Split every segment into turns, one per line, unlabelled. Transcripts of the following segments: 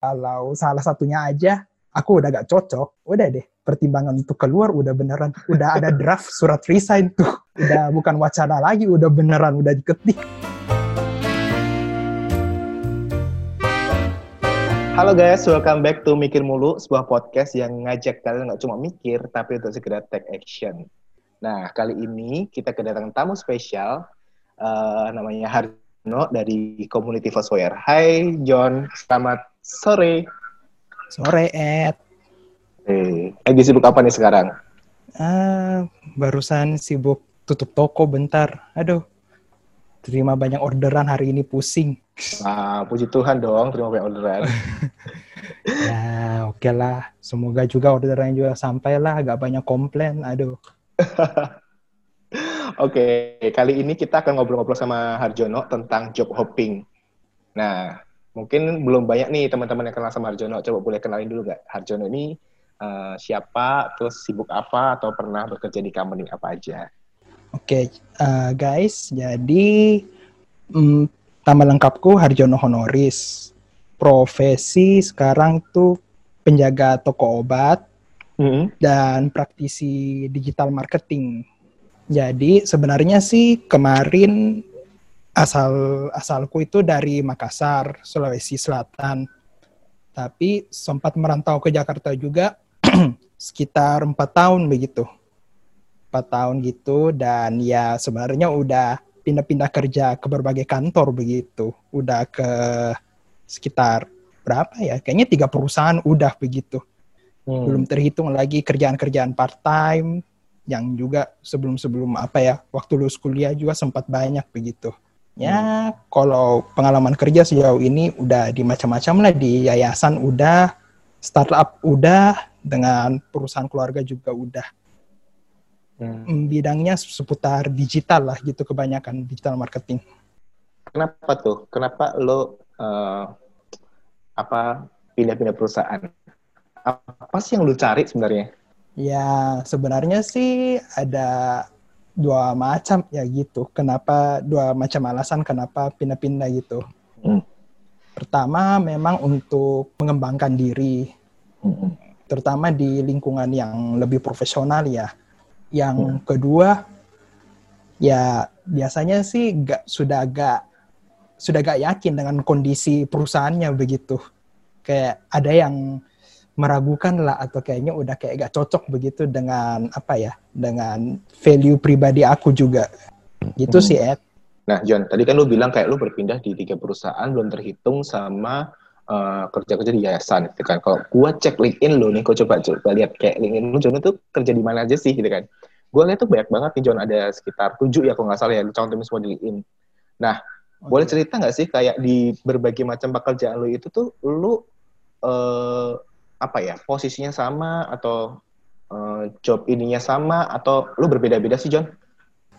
Kalau salah satunya aja, aku udah gak cocok, udah deh. Pertimbangan untuk keluar udah beneran, udah ada draft surat resign tuh. Udah bukan wacana lagi, udah beneran, udah diketik.
Halo guys, welcome back to Mikir Mulu, sebuah podcast yang ngajak kalian nggak cuma mikir, tapi untuk segera take action. Nah, kali ini kita kedatangan tamu spesial, uh, namanya Harno dari Community Foursquare. Hai John, selamat sore.
Sore, Ed.
Eh, lagi sibuk apa nih sekarang?
Ah, barusan sibuk tutup toko bentar. Aduh, terima banyak orderan hari ini pusing.
Ah, puji Tuhan dong, terima banyak orderan.
ya, oke okay lah. Semoga juga orderannya juga sampai lah, agak banyak komplain. Aduh.
Oke, okay, kali ini kita akan ngobrol-ngobrol sama Harjono tentang job hopping. Nah, mungkin belum banyak nih teman-teman yang kenal sama Harjono. Coba boleh kenalin dulu nggak? Harjono ini uh, siapa, terus sibuk apa, atau pernah bekerja di company apa aja?
Oke, okay, uh, eh, guys. Jadi, um, nama lengkapku Harjono Honoris. Profesi sekarang tuh penjaga toko obat mm -hmm. dan praktisi digital marketing. Jadi sebenarnya sih kemarin asal asalku itu dari Makassar, Sulawesi Selatan. Tapi sempat merantau ke Jakarta juga sekitar empat tahun begitu. Empat tahun gitu dan ya sebenarnya udah pindah-pindah kerja ke berbagai kantor begitu. Udah ke sekitar berapa ya? Kayaknya tiga perusahaan udah begitu. Hmm. Belum terhitung lagi kerjaan-kerjaan part time yang juga sebelum-sebelum apa ya waktu lulus kuliah juga sempat banyak begitu. Ya, kalau pengalaman kerja sejauh ini udah di macam-macam lah di yayasan udah, startup udah, dengan perusahaan keluarga juga udah. Hmm. hmm. Bidangnya seputar digital lah gitu kebanyakan digital marketing.
Kenapa tuh? Kenapa lo uh, apa pindah-pindah perusahaan? Apa sih yang lo cari sebenarnya?
Ya sebenarnya sih ada dua macam ya gitu. Kenapa dua macam alasan kenapa pindah-pindah gitu. Hmm. Pertama memang untuk mengembangkan diri, hmm. terutama di lingkungan yang lebih profesional ya. Yang hmm. kedua ya biasanya sih gak, sudah agak sudah gak yakin dengan kondisi perusahaannya begitu. Kayak ada yang meragukan lah atau kayaknya udah kayak gak cocok begitu dengan apa ya dengan value pribadi aku juga gitu hmm. sih Ed.
Nah John tadi kan lu bilang kayak lu berpindah di tiga perusahaan belum terhitung sama uh, kerja-kerja di yayasan gitu kan. Kalau gua cek LinkedIn lu nih, kau coba coba lihat kayak LinkedIn lu John itu kerja di mana aja sih gitu kan. Gua lihat tuh banyak banget nih John ada sekitar tujuh ya kalau nggak salah ya lu cantumin semua di LinkedIn. Nah okay. boleh cerita nggak sih kayak di berbagai macam pekerjaan lu itu tuh lu uh, apa ya posisinya sama atau uh, job ininya sama atau lu berbeda-beda sih John?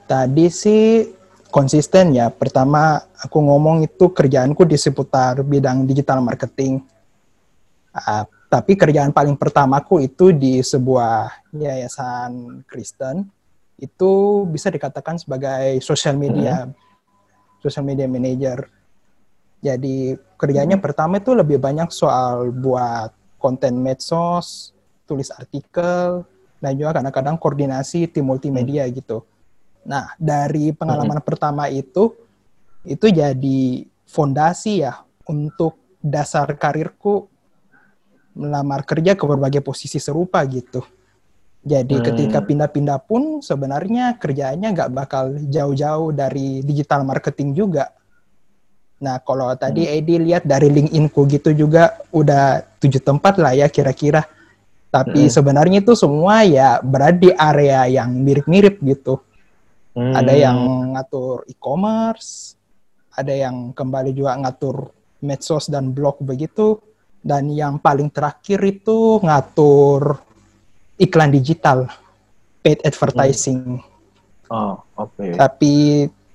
Tadi sih konsisten ya. Pertama aku ngomong itu kerjaanku di seputar bidang digital marketing. Uh, tapi kerjaan paling pertamaku itu di sebuah yayasan Kristen. Itu bisa dikatakan sebagai social media, hmm. social media manager. Jadi kerjanya hmm. pertama itu lebih banyak soal buat konten medsos, tulis artikel, dan juga kadang-kadang koordinasi tim multimedia hmm. gitu. Nah, dari pengalaman hmm. pertama itu, itu jadi fondasi ya untuk dasar karirku melamar kerja ke berbagai posisi serupa gitu. Jadi hmm. ketika pindah-pindah pun sebenarnya kerjaannya nggak bakal jauh-jauh dari digital marketing juga. Nah, kalau tadi hmm. Edi lihat dari LinkedIn-ku gitu juga udah tujuh tempat lah ya kira-kira. Tapi hmm. sebenarnya itu semua ya berada di area yang mirip-mirip gitu. Hmm. Ada yang ngatur e-commerce, ada yang kembali juga ngatur medsos dan blog begitu, dan yang paling terakhir itu ngatur iklan digital, paid advertising.
Hmm. Oh, oke. Okay.
Tapi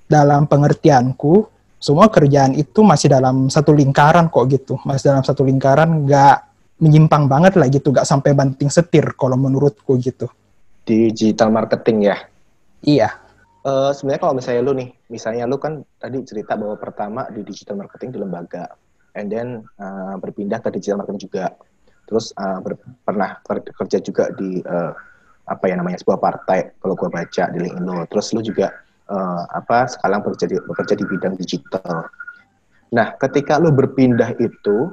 dalam pengertianku, semua kerjaan itu masih dalam satu lingkaran kok gitu. Masih dalam satu lingkaran nggak menyimpang banget lah gitu. Nggak sampai banting setir kalau menurutku gitu.
Digital marketing ya?
Iya.
Uh, sebenarnya kalau misalnya lu nih misalnya lu kan tadi cerita bahwa pertama di digital marketing di lembaga and then uh, berpindah ke digital marketing juga. Terus uh, ber, pernah kerja juga di uh, apa ya namanya sebuah partai kalau gue baca di LinkedIn lo. Terus lo juga uh, apa sekarang bekerja di, bekerja di bidang digital. Nah, ketika lo berpindah itu,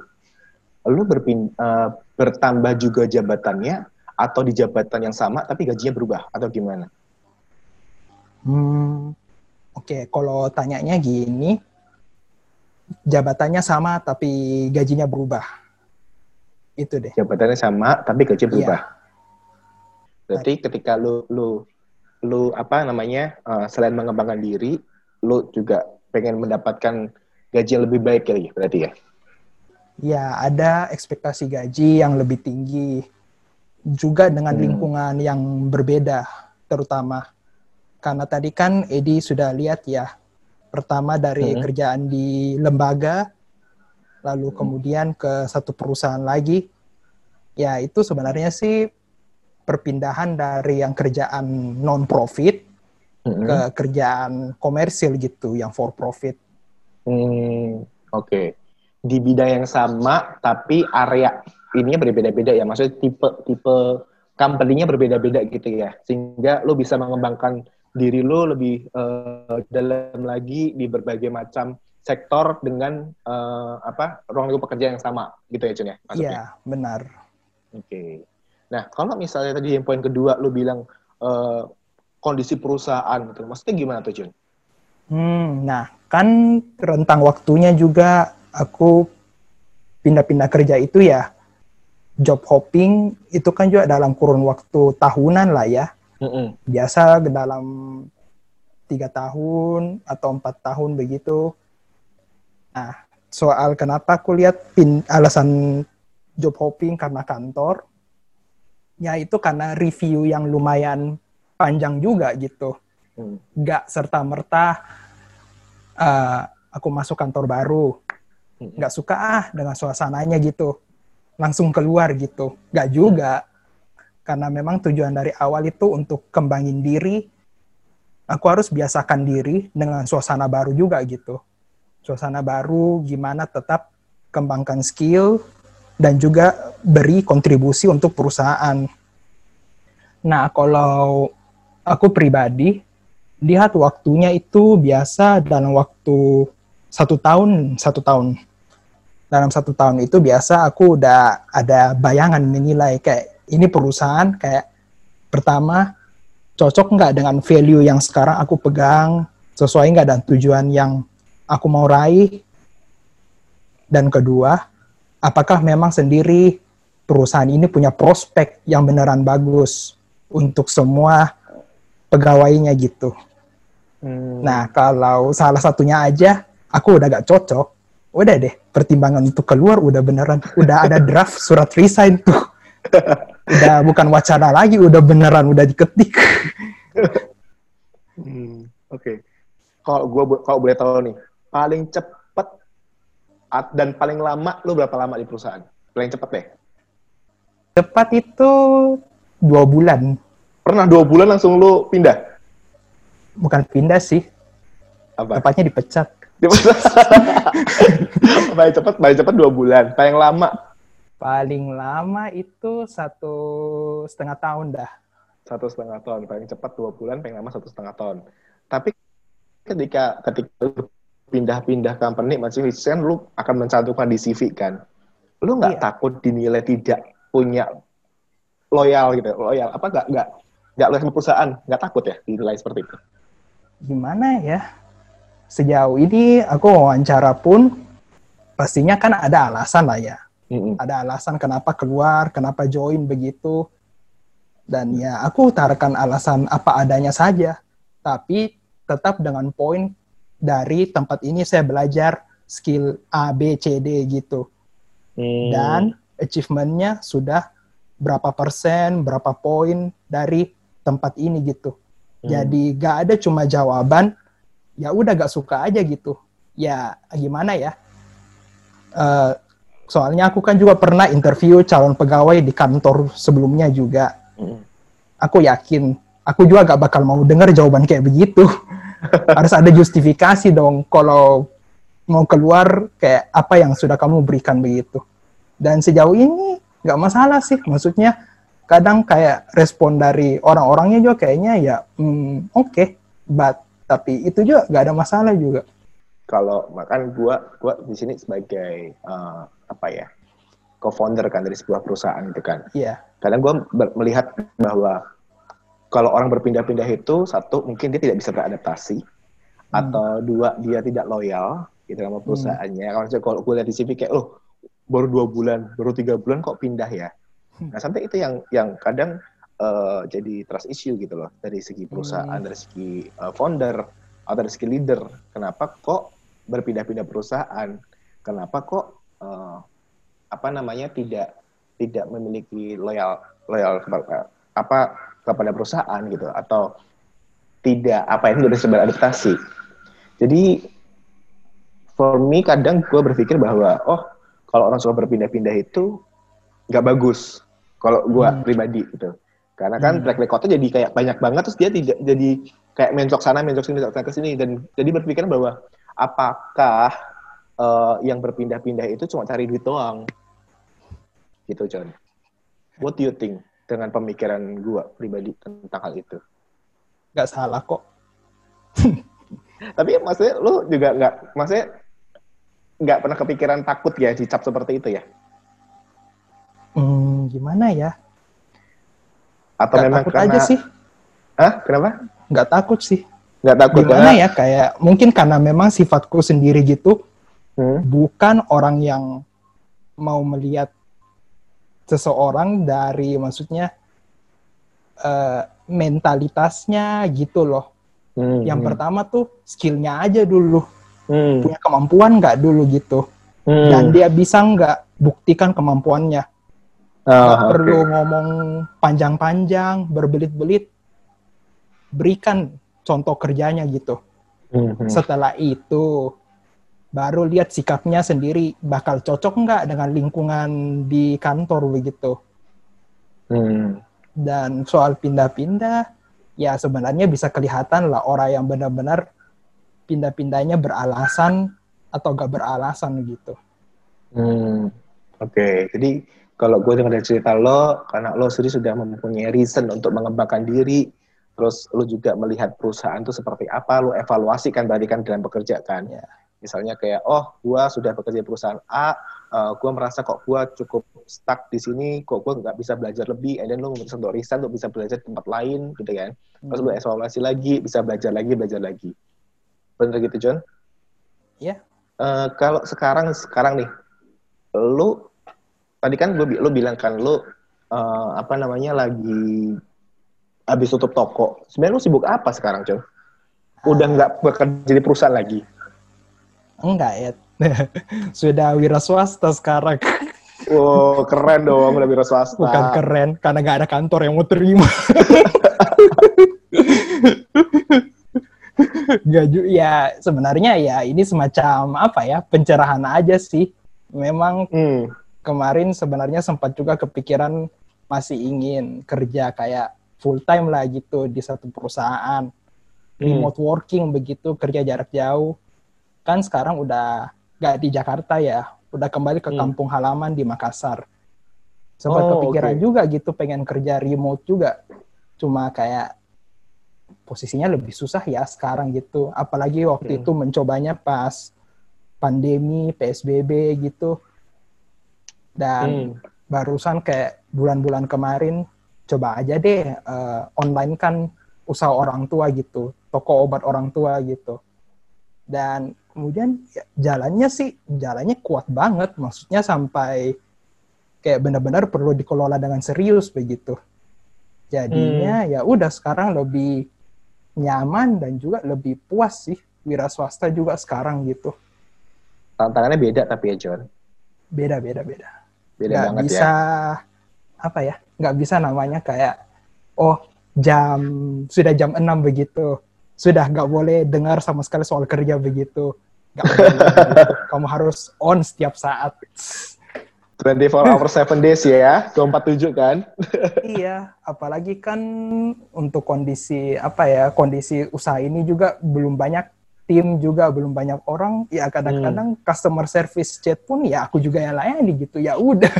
lo berpindah uh, bertambah juga jabatannya atau di jabatan yang sama tapi gajinya berubah atau gimana?
Hmm, oke. Okay. Kalau tanyanya gini, jabatannya sama tapi gajinya berubah. Itu deh.
Jabatannya sama tapi gaji berubah. Iya. Berarti ketika lu lu lu apa namanya uh, selain mengembangkan diri, lu juga pengen mendapatkan gaji yang lebih baik ya berarti ya?
Ya, ada ekspektasi gaji yang lebih tinggi juga dengan hmm. lingkungan yang berbeda terutama karena tadi kan Edi sudah lihat ya pertama dari hmm. kerjaan di lembaga lalu hmm. kemudian ke satu perusahaan lagi ya itu sebenarnya sih perpindahan dari yang kerjaan non profit mm-hmm. ke kerjaan komersil gitu yang for profit.
Hmm, oke. Okay. Di bidang yang sama tapi area ininya berbeda-beda ya. Maksudnya tipe tipe company-nya berbeda-beda gitu ya. Sehingga lo bisa mengembangkan diri lo lebih uh, dalam lagi di berbagai macam sektor dengan uh, apa ruang lingkup pekerjaan yang sama gitu ya Cun ya?
Iya, benar.
Oke. Okay. Nah, kalau misalnya tadi yang poin kedua lu bilang uh, kondisi perusahaan gitu, maksudnya gimana tuh Jun?
Hmm, nah kan rentang waktunya juga aku pindah-pindah kerja itu ya job hopping itu kan juga dalam kurun waktu tahunan lah ya. Mm -mm. Biasa dalam tiga tahun atau empat tahun begitu. Nah, soal kenapa aku lihat pin, alasan job hopping karena kantor, ya itu karena review yang lumayan panjang juga gitu. Hmm. Gak serta merta uh, aku masuk kantor baru, hmm. nggak suka ah dengan suasananya gitu, langsung keluar gitu. Gak juga, karena memang tujuan dari awal itu untuk kembangin diri. Aku harus biasakan diri dengan suasana baru juga gitu. Suasana baru, gimana tetap kembangkan skill, dan juga beri kontribusi untuk perusahaan. Nah, kalau aku pribadi, lihat waktunya itu biasa dalam waktu satu tahun, satu tahun. Dalam satu tahun itu biasa aku udah ada bayangan menilai kayak ini perusahaan kayak pertama cocok nggak dengan value yang sekarang aku pegang, sesuai nggak dengan tujuan yang aku mau raih. Dan kedua, apakah memang sendiri perusahaan ini punya prospek yang beneran bagus untuk semua pegawainya gitu. Hmm. Nah, kalau salah satunya aja aku udah gak cocok, udah deh pertimbangan untuk keluar udah beneran, udah ada draft surat resign tuh. udah bukan wacana lagi, udah beneran udah diketik.
hmm, Oke. Okay. Kalau gue kalau boleh tahu nih, paling cepat dan paling lama lu berapa lama di perusahaan? Paling cepat deh.
Cepat itu dua bulan.
Pernah dua bulan langsung lu pindah?
Bukan pindah sih. Apa? Tepatnya dipecat.
Dipecat. paling cepat, paling cepat dua bulan. Paling lama?
Paling lama itu satu setengah tahun dah.
Satu setengah tahun. Paling cepat dua bulan, paling lama satu setengah tahun. Tapi ketika ketika pindah-pindah company masih kan lu akan mencantumkan di CV kan? Lu nggak iya. takut dinilai tidak punya loyal gitu? Loyal apa nggak nggak nggak loyal sama perusahaan? Nggak takut ya dinilai seperti itu?
Gimana ya? Sejauh ini aku wawancara pun pastinya kan ada alasan lah ya. Mm-hmm. ada alasan kenapa keluar kenapa join begitu. Dan ya aku utarakan alasan apa adanya saja. Tapi tetap dengan poin dari tempat ini saya belajar skill A, B, C, D gitu. Hmm. Dan achievementnya sudah berapa persen, berapa poin dari tempat ini gitu. Hmm. Jadi gak ada cuma jawaban, ya udah gak suka aja gitu. Ya gimana ya? Uh, soalnya aku kan juga pernah interview calon pegawai di kantor sebelumnya juga. Hmm. Aku yakin, aku juga gak bakal mau dengar jawaban kayak begitu. harus ada justifikasi dong kalau mau keluar kayak apa yang sudah kamu berikan begitu. Dan sejauh ini nggak masalah sih, maksudnya kadang kayak respon dari orang-orangnya juga kayaknya ya hmm, oke, okay, but tapi itu juga nggak ada masalah juga.
Kalau makan gua gua di sini sebagai uh, apa ya co-founder kan dari sebuah perusahaan itu kan.
Iya. Yeah.
Kadang gua melihat bahwa kalau orang berpindah-pindah itu satu mungkin dia tidak bisa beradaptasi hmm. atau dua dia tidak loyal gitu sama hmm. perusahaannya. Hmm. Kalau gue lihat di CV kayak loh baru dua bulan, baru tiga bulan kok pindah ya. Hmm. Nah sampai itu yang yang kadang uh, jadi trust issue gitu loh dari segi perusahaan, hmm. dari segi uh, founder atau dari segi leader. Kenapa kok berpindah-pindah perusahaan? Kenapa kok uh, apa namanya tidak tidak memiliki loyal loyal kepada apa kepada perusahaan gitu atau tidak apa ini sudah sebar adaptasi. Jadi for me kadang gue berpikir bahwa oh kalau orang suka berpindah-pindah itu nggak bagus kalau gue hmm. pribadi gitu karena kan hmm. track recordnya jadi kayak banyak banget terus dia tidak jadi kayak mencok sana mencok sini mencok sana ke sini dan jadi berpikir bahwa apakah uh, yang berpindah-pindah itu cuma cari duit doang gitu John what do you think dengan pemikiran gue pribadi tentang hal itu
nggak salah kok
tapi maksudnya lu juga nggak maksudnya nggak pernah kepikiran takut ya dicap seperti itu ya?
Hmm, gimana ya?
Atau gak memang
takut karena... aja sih?
Hah? Kenapa?
Nggak takut sih.
Nggak takut
Gimana ya? Kayak mungkin karena memang sifatku sendiri gitu, hmm? bukan orang yang mau melihat seseorang dari maksudnya uh, mentalitasnya gitu loh. Hmm, yang hmm. pertama tuh skillnya aja dulu hmm. punya kemampuan nggak dulu gitu hmm. dan dia bisa nggak buktikan kemampuannya oh, nggak okay. perlu ngomong panjang-panjang berbelit-belit berikan contoh kerjanya gitu hmm. setelah itu baru lihat sikapnya sendiri bakal cocok nggak dengan lingkungan di kantor begitu hmm. dan soal pindah-pindah ya sebenarnya bisa kelihatan lah orang yang benar-benar pindah-pindahnya beralasan atau gak beralasan gitu.
Hmm, oke. Okay. Jadi kalau gue dengar dari cerita lo, karena lo sendiri sudah mempunyai reason untuk mengembangkan diri, terus lo juga melihat perusahaan itu seperti apa, lo evaluasi kan tadi kan dalam bekerja kan. Yeah. Misalnya kayak, oh, gue sudah bekerja di perusahaan A, uh, eh, gue merasa kok gue cukup stuck di sini, kok gue nggak bisa belajar lebih, and then lo memutuskan untuk resign untuk bisa belajar di tempat lain, gitu kan. Terus lo hmm. evaluasi lagi, bisa belajar lagi, belajar lagi. Bener gitu, John?
Iya. Yeah.
Uh, kalau sekarang sekarang nih, lu tadi kan gue lu bilang kan lu uh, apa namanya lagi habis tutup toko. Sebenarnya lu sibuk apa sekarang, John? Udah nggak bekerja di perusahaan lagi?
Enggak ya. Sudah wira swasta sekarang.
Oh, keren dong udah wira swasta.
Bukan keren, karena nggak ada kantor yang mau terima. Gak ya sebenarnya ya ini semacam apa ya pencerahan aja sih. Memang hmm. kemarin sebenarnya sempat juga kepikiran masih ingin kerja kayak full time lah gitu di satu perusahaan. Hmm. Remote working begitu kerja jarak jauh. Kan sekarang udah gak di Jakarta ya, udah kembali ke hmm. kampung halaman di Makassar. Sempat oh, kepikiran okay. juga gitu pengen kerja remote juga. Cuma kayak posisinya lebih susah ya sekarang gitu. Apalagi waktu hmm. itu mencobanya pas pandemi, PSBB gitu. Dan hmm. barusan kayak bulan-bulan kemarin coba aja deh uh, online kan usaha orang tua gitu, toko obat orang tua gitu. Dan kemudian ya, jalannya sih jalannya kuat banget, maksudnya sampai kayak benar-benar perlu dikelola dengan serius begitu. Jadinya hmm. ya udah sekarang lebih nyaman dan juga lebih puas sih wira swasta juga sekarang gitu.
Tantangannya beda tapi ya John.
Beda beda beda.
Beda gak banget
bisa, ya. apa ya? Nggak bisa namanya kayak oh jam sudah jam 6 begitu. Sudah nggak boleh dengar sama sekali soal kerja begitu. Gak. Kamu harus on setiap saat.
24 hours 7 days ya, 247 kan?
iya, apalagi kan untuk kondisi apa ya, kondisi usaha ini juga belum banyak tim juga belum banyak orang ya kadang-kadang hmm. customer service chat pun ya aku juga yang layani gitu ya udah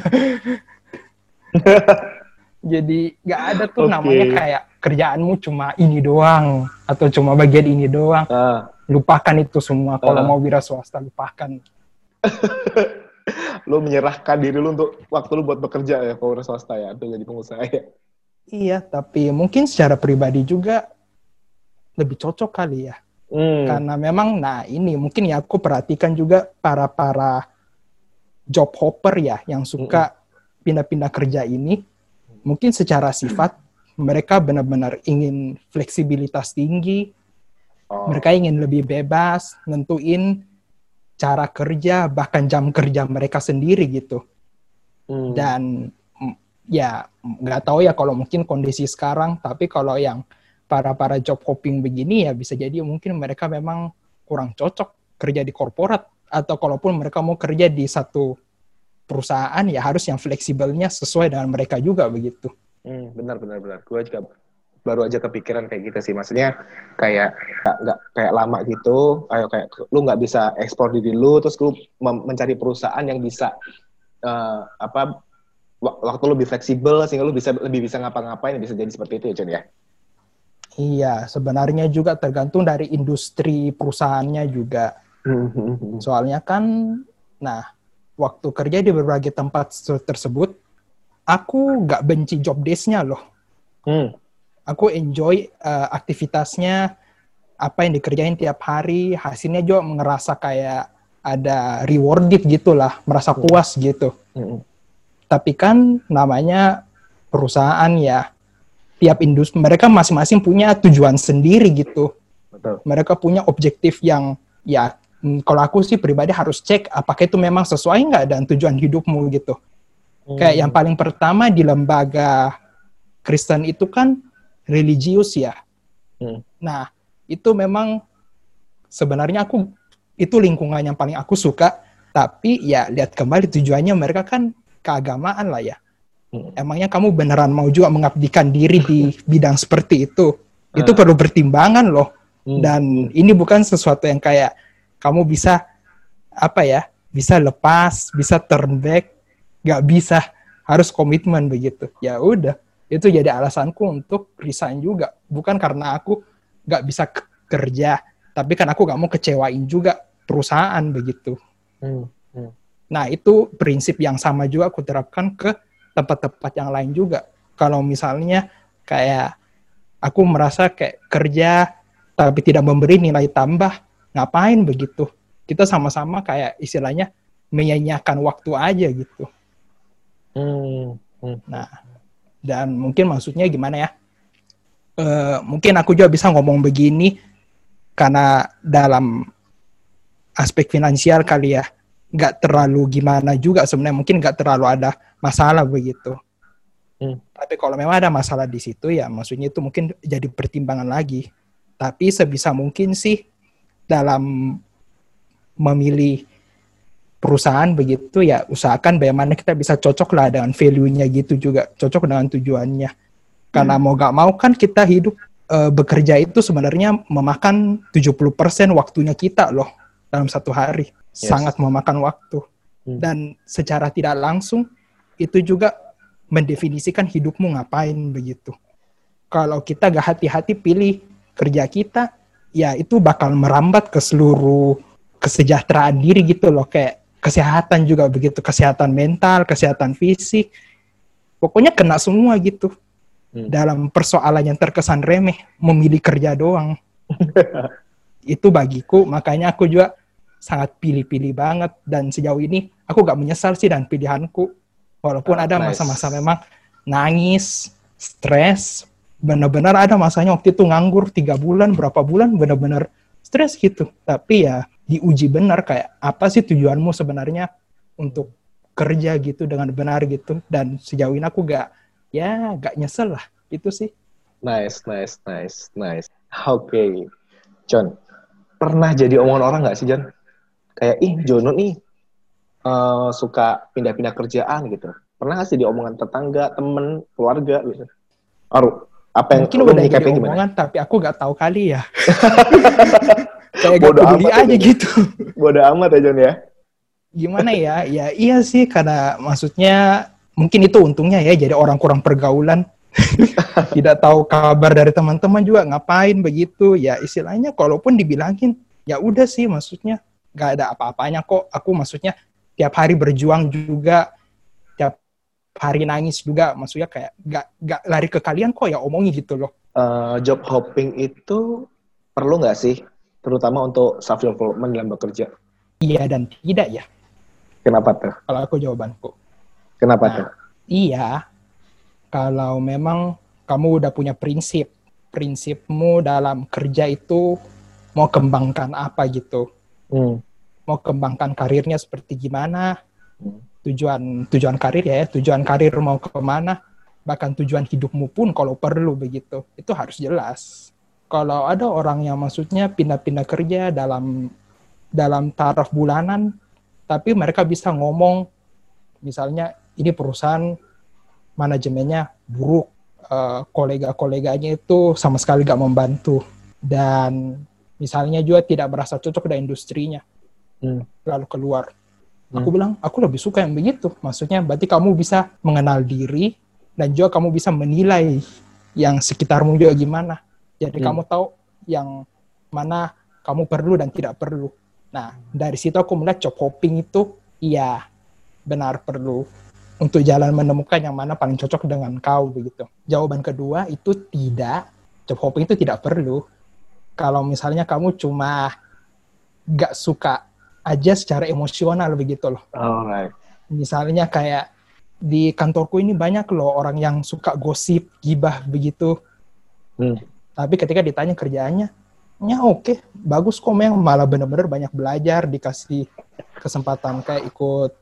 jadi nggak ada tuh okay. namanya kayak kerjaanmu cuma ini doang atau cuma bagian ini doang. Uh. lupakan itu semua. Kalau uh. mau wira swasta lupakan.
Lu menyerahkan diri lu untuk waktu lu buat bekerja ya kalau swasta ya atau jadi pengusaha ya.
Iya tapi mungkin secara pribadi juga lebih cocok kali ya. Hmm. karena memang nah ini mungkin ya aku perhatikan juga para para job hopper ya yang suka pindah-pindah kerja ini. Mungkin secara sifat mereka benar-benar ingin fleksibilitas tinggi oh. mereka ingin lebih bebas nentuin cara kerja bahkan jam kerja mereka sendiri gitu hmm. dan ya nggak tahu ya kalau mungkin kondisi sekarang tapi kalau yang para para job hopping begini ya bisa jadi mungkin mereka memang kurang cocok kerja di korporat atau kalaupun mereka mau kerja di satu perusahaan ya harus yang fleksibelnya sesuai dengan mereka juga begitu.
Hmm, benar benar benar. Gue juga baru aja kepikiran kayak gitu sih maksudnya kayak nggak kayak lama gitu ayo kayak lu nggak bisa ekspor diri lu terus lu mencari perusahaan yang bisa uh, apa waktu lu lebih fleksibel sehingga lu bisa lebih bisa ngapa-ngapain bisa jadi seperti itu ya Chen ya
iya sebenarnya juga tergantung dari industri perusahaannya juga hmm. soalnya kan nah waktu kerja di berbagai tempat tersebut aku nggak benci job desk-nya loh hmm aku enjoy uh, aktivitasnya apa yang dikerjain tiap hari hasilnya juga ngerasa kayak ada rewarded gitulah merasa hmm. puas gitu mm. tapi kan namanya perusahaan ya tiap industri mereka masing-masing punya tujuan sendiri gitu Betul. mereka punya objektif yang ya mm, kalau aku sih pribadi harus cek apakah itu memang sesuai nggak dan tujuan hidupmu gitu mm. kayak yang paling pertama di lembaga Kristen itu kan religius ya. Hmm. Nah, itu memang sebenarnya aku itu lingkungan yang paling aku suka, tapi ya lihat kembali tujuannya mereka kan keagamaan lah ya. Hmm. Emangnya kamu beneran mau juga mengabdikan diri di bidang seperti itu? Itu hmm. perlu pertimbangan loh. Hmm. Dan ini bukan sesuatu yang kayak kamu bisa apa ya? Bisa lepas, bisa turn back, nggak bisa harus komitmen begitu. Ya udah, itu jadi alasanku untuk resign juga bukan karena aku nggak bisa kerja tapi kan aku nggak mau kecewain juga perusahaan begitu hmm. Hmm. nah itu prinsip yang sama juga aku terapkan ke tempat-tempat yang lain juga kalau misalnya kayak aku merasa kayak kerja tapi tidak memberi nilai tambah ngapain begitu kita sama-sama kayak istilahnya menyanyiakan waktu aja gitu hmm. Hmm. nah dan mungkin maksudnya gimana ya? Uh, mungkin aku juga bisa ngomong begini karena dalam aspek finansial kali ya nggak terlalu gimana juga sebenarnya mungkin nggak terlalu ada masalah begitu. Hmm. Tapi kalau memang ada masalah di situ ya maksudnya itu mungkin jadi pertimbangan lagi. Tapi sebisa mungkin sih dalam memilih perusahaan begitu ya usahakan bagaimana kita bisa cocok lah dengan value-nya gitu juga cocok dengan tujuannya karena hmm. mau gak mau kan kita hidup e, bekerja itu sebenarnya memakan 70% waktunya kita loh dalam satu hari yes. sangat memakan waktu hmm. dan secara tidak langsung itu juga mendefinisikan hidupmu ngapain begitu kalau kita gak hati-hati pilih kerja kita ya itu bakal merambat ke seluruh kesejahteraan diri gitu loh kayak kesehatan juga begitu, kesehatan mental, kesehatan fisik. Pokoknya kena semua gitu. Hmm. Dalam persoalan yang terkesan remeh, memilih kerja doang. itu bagiku, makanya aku juga sangat pilih-pilih banget. Dan sejauh ini, aku gak menyesal sih dan pilihanku. Walaupun oh, ada masa-masa nice. memang nangis, stres, benar-benar ada masanya waktu itu nganggur tiga bulan, berapa bulan, benar-benar stres gitu. Tapi ya diuji benar kayak apa sih tujuanmu sebenarnya untuk kerja gitu dengan benar gitu? Dan sejauh ini aku gak ya gak nyesel lah. Itu sih.
Nice nice nice nice. Oke okay. John. Pernah jadi omongan orang nggak sih John? Kayak ih Jono nih uh, suka pindah-pindah kerjaan gitu. Pernah gak sih di omongan tetangga temen keluarga gitu? Aru apa yang
mungkin udah jadi omongan gimana? tapi aku gak tahu kali ya kayak gak peduli
amat
aja
aja.
gitu.
Bodo amat ya John ya.
gimana ya? Ya iya sih karena maksudnya mungkin itu untungnya ya jadi orang kurang pergaulan. Tidak tahu kabar dari teman-teman juga ngapain begitu? Ya istilahnya kalaupun dibilangin ya udah sih maksudnya. Nggak ada apa-apanya kok. Aku maksudnya tiap hari berjuang juga tiap hari nangis juga. Maksudnya kayak nggak nggak lari ke kalian kok ya omongi gitu loh.
Eh, job hopping itu perlu nggak sih? Terutama untuk self development dalam bekerja.
iya dan tidak ya
Kenapa tuh?
kalau aku jawabanku
Kenapa
Nah.
tuh?
Iya, kalau memang kamu udah punya prinsip, prinsipmu dalam kerja itu mau kembangkan apa gitu,
Hmm.
mau kembangkan karirnya seperti gimana,
Hmm.
tujuan tujuan karir ya, tujuan karir mau ke mana, bahkan tujuan hidupmu pun kalau perlu begitu, itu harus jelas. Kalau ada orang yang maksudnya pindah-pindah kerja dalam dalam taraf bulanan, tapi mereka bisa ngomong, misalnya ini perusahaan manajemennya buruk, eh, kolega-koleganya itu sama sekali gak membantu, dan misalnya juga tidak merasa cocok dengan industrinya,
Hmm.
lalu keluar.
Hmm.
Aku bilang, aku lebih suka yang begitu. Maksudnya berarti kamu bisa mengenal diri dan juga kamu bisa menilai yang sekitarmu juga gimana. Jadi
Hmm.
kamu tahu yang mana kamu perlu dan tidak perlu. Nah, dari situ aku melihat job hopping itu iya benar perlu untuk jalan menemukan yang mana paling cocok dengan kau begitu. Jawaban kedua itu tidak. Job hopping itu tidak perlu. Kalau misalnya kamu cuma gak suka aja secara emosional begitu loh.
Alright.
Misalnya kayak di kantorku ini banyak loh orang yang suka gosip, gibah begitu.
Hmm.
Tapi ketika ditanya kerjaannya, ya oke, bagus kok memang malah bener-bener banyak belajar, dikasih kesempatan kayak ikut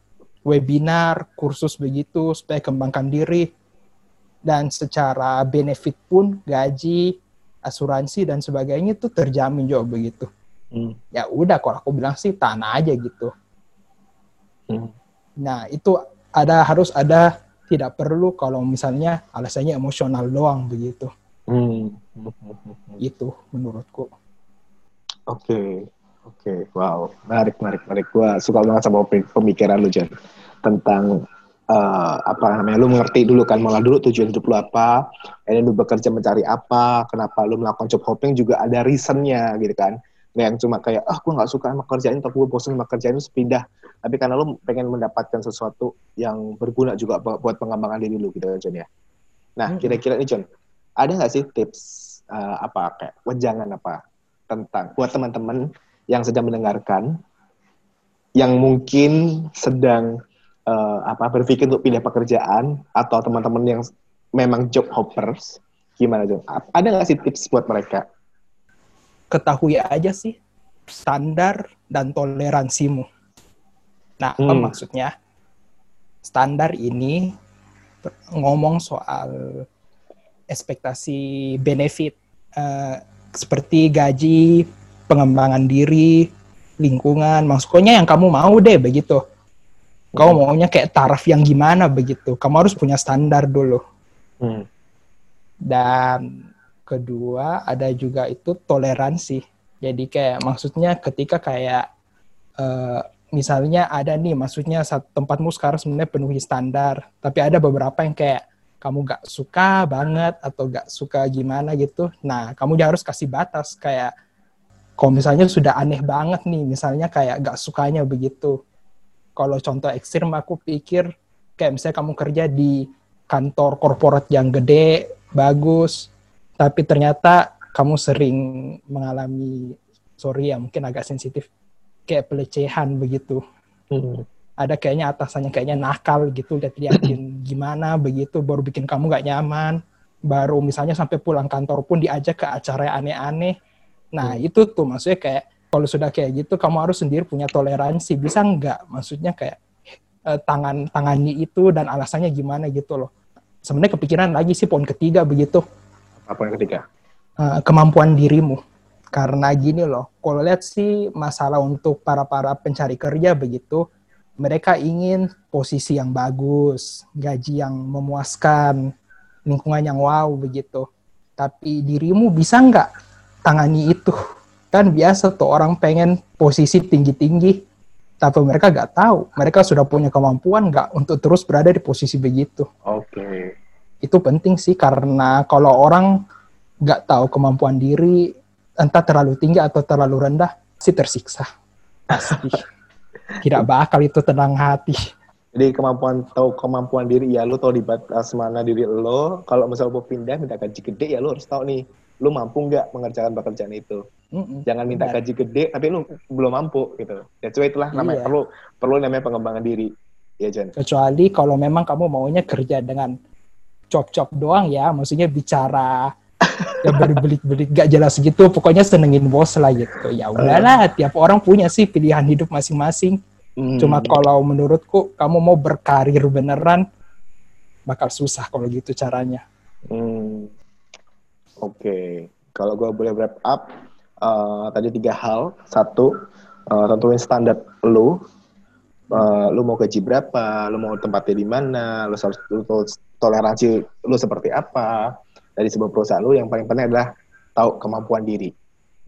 webinar, kursus begitu supaya kembangkan diri. Dan secara benefit pun gaji, asuransi dan sebagainya itu terjamin juga begitu.
Hmm.
Ya udah kalau aku bilang sih tanah aja gitu.
Hmm.
Nah, itu ada harus ada tidak perlu kalau misalnya alasannya emosional doang begitu. Itu menurutku.
Oke, oke, wow, menarik, menarik, menarik. Gua suka banget sama pem- pemikiran lu, John, tentang eh, apa namanya, lu mengerti dulu kan, malah dulu tujuan hidup lu apa, ini lu bekerja mencari apa, kenapa lu melakukan job hopping juga ada reasonnya gitu kan. Nggak yang cuma kayak, ah gue nggak suka sama kerjaan, tapi gue bosan sama kerjaan itu pindah. Tapi karena lu pengen mendapatkan sesuatu yang berguna juga bu- buat pengembangan diri lu gitu, John ya. Nah, kira-kira nih, John, ada nggak sih tips eh, apa kayak wejangan apa tentang buat teman-teman yang sedang mendengarkan yang mungkin sedang eh, apa berpikir untuk pindah pekerjaan atau teman-teman yang memang job hoppers gimana? A- Ada nggak sih tips buat mereka?
Ketahui aja sih standar dan toleransimu. Nah, apa
Hmm.
maksudnya? Standar ini ngomong soal ekspektasi benefit eh, seperti gaji, pengembangan diri, lingkungan, maksudnya yang kamu mau deh begitu. Kau
Hmm.
maunya kayak taraf yang gimana begitu. Kamu harus punya standar dulu.
Hmm.
Dan kedua ada juga itu toleransi. Jadi kayak maksudnya ketika kayak eh, misalnya ada nih maksudnya tempatmu sekarang sebenarnya penuhi standar, tapi ada beberapa yang kayak kamu gak suka banget atau gak suka gimana gitu. Nah, kamu harus kasih batas kayak kalau misalnya sudah aneh banget nih, misalnya kayak gak sukanya begitu. Kalau contoh ekstrim aku pikir kayak misalnya kamu kerja di kantor korporat yang gede, bagus, tapi ternyata kamu sering mengalami, sorry ya mungkin agak sensitif, kayak pelecehan begitu.
Hmm.
Ada kayaknya atasannya kayaknya nakal gitu, lihat-liatin gimana begitu, baru bikin kamu gak nyaman. Baru misalnya sampai pulang kantor pun diajak ke acara yang aneh-aneh. Nah itu tuh maksudnya kayak, kalau sudah kayak gitu, kamu harus sendiri punya toleransi. Bisa nggak? Maksudnya kayak eh, tangan tangani itu dan alasannya gimana gitu loh. Sebenarnya kepikiran lagi sih poin ketiga begitu
Apa yang ketiga?
eh, kemampuan dirimu. Karena gini loh, kalau lihat sih masalah untuk para para pencari kerja begitu, mereka ingin posisi yang bagus, gaji yang memuaskan, lingkungan yang wow begitu. Tapi dirimu bisa nggak tangani itu? kan biasa tuh orang pengen posisi tinggi-tinggi, tapi mereka nggak tahu. Mereka sudah punya kemampuan nggak untuk terus berada di posisi begitu.
Oke.
Itu penting sih karena kalau orang nggak tahu kemampuan diri, entah terlalu tinggi atau terlalu rendah, sih tersiksa. Pasti. Tidak bakal itu tenang hati.
Jadi kemampuan tahu kemampuan diri ya lu tahu di batas mana diri lo. Kalau misal mau pindah minta gaji gede ya lu harus tahu nih lu mampu nggak mengerjakan pekerjaan itu.
Mm-mm.
Jangan minta
Benar.
gaji gede tapi lu belum mampu gitu. Ya cuma itulah namanya
Iya.
perlu perlu namanya pengembangan diri. Ya Jan.
Kecuali kalau memang kamu maunya kerja dengan cop-cop doang ya, maksudnya bicara ya berbelit-belit gak jelas gitu, pokoknya senengin bos lah gitu. Ya udahlah, tiap orang punya sih pilihan hidup masing-masing.
Hmm.
Cuma kalau menurutku kamu mau berkarir beneran bakal susah kalau gitu caranya.
Hmm. Oke, kalau gue boleh wrap up, eh, tadi tiga hal. Satu, eh, tentuin standar lu. Eh, lu mau gaji berapa, lu mau tempatnya di mana, lu harus lu toleransi lu seperti apa. Dari sebuah perusahaan lu yang paling penting adalah tahu kemampuan diri.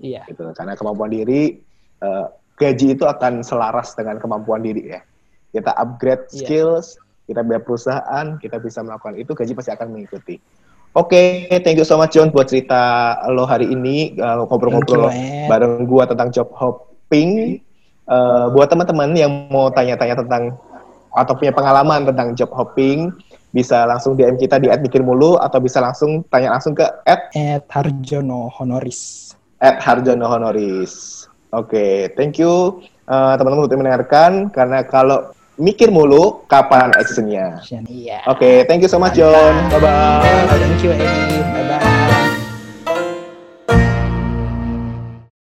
Iya.
Gitu. Karena kemampuan diri, eh, gaji itu akan selaras dengan kemampuan diri ya. Kita upgrade
Iya.
skills, kita biar perusahaan, kita bisa melakukan itu, gaji pasti akan mengikuti. Oke, thank you so much John buat cerita lo hari ini uh, ngobrol-ngobrol
Ed.
bareng gua tentang job hopping. Uh, buat teman-teman yang mau tanya-tanya tentang atau punya pengalaman tentang job hopping, bisa langsung DM kita di @mikirmulu atau bisa langsung tanya langsung ke
At Harjono Honoris.
@harjono honoris. Oke, thank you uh, teman-teman untuk mendengarkan karena kalau mikir mulu kapan actionnya.
Iya.
Oke, thank you so much John. Bye bye.
Thank you, Eddie. Bye-bye.